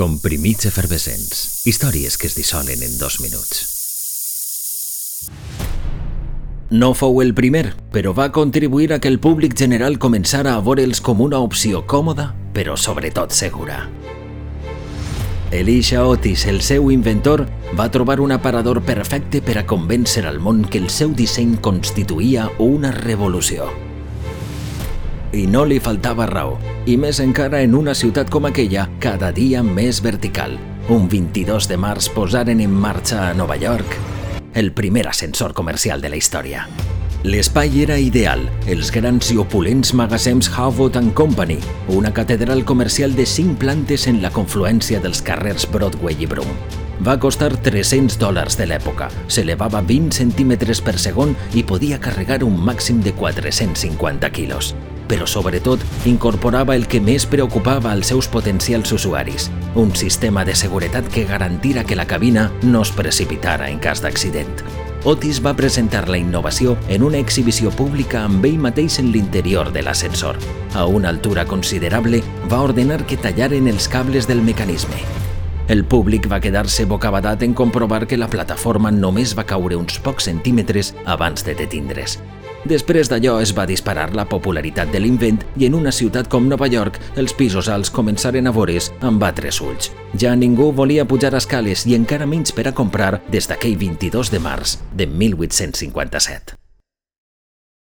Comprimits efervescents. Històries que es dissolen en dos minuts. No fou el primer, però va contribuir a que el públic general començara a veure'ls com una opció còmoda, però sobretot segura. Elisha Otis, el seu inventor, va trobar un aparador perfecte per a convèncer al món que el seu disseny constituïa una revolució. I no li faltava raó, i més encara en una ciutat com aquella, cada dia més vertical. Un 22 de març posaren en marxa a Nova York el primer ascensor comercial de la història. L'espai era ideal, els grans i opulents magasins Havot Company, una catedral comercial de 5 plantes en la confluència dels carrers Broadway i Broom. Va costar 300 dòlars de l'època, s'elevava 20 centímetres per segon i podia carregar un màxim de 450 quilos però sobretot incorporava el que més preocupava als seus potencials usuaris, un sistema de seguretat que garantira que la cabina no es precipitara en cas d'accident. Otis va presentar la innovació en una exhibició pública amb ell mateix en l'interior de l'ascensor. A una altura considerable, va ordenar que tallaren els cables del mecanisme. El públic va quedar-se bocabadat en comprovar que la plataforma només va caure uns pocs centímetres abans de detindre's. Després d'allò es va disparar la popularitat de l'invent i en una ciutat com Nova York els pisos alts començaren a veure's amb altres ulls. Ja ningú volia pujar escales i encara menys per a comprar des d'aquell 22 de març de 1857.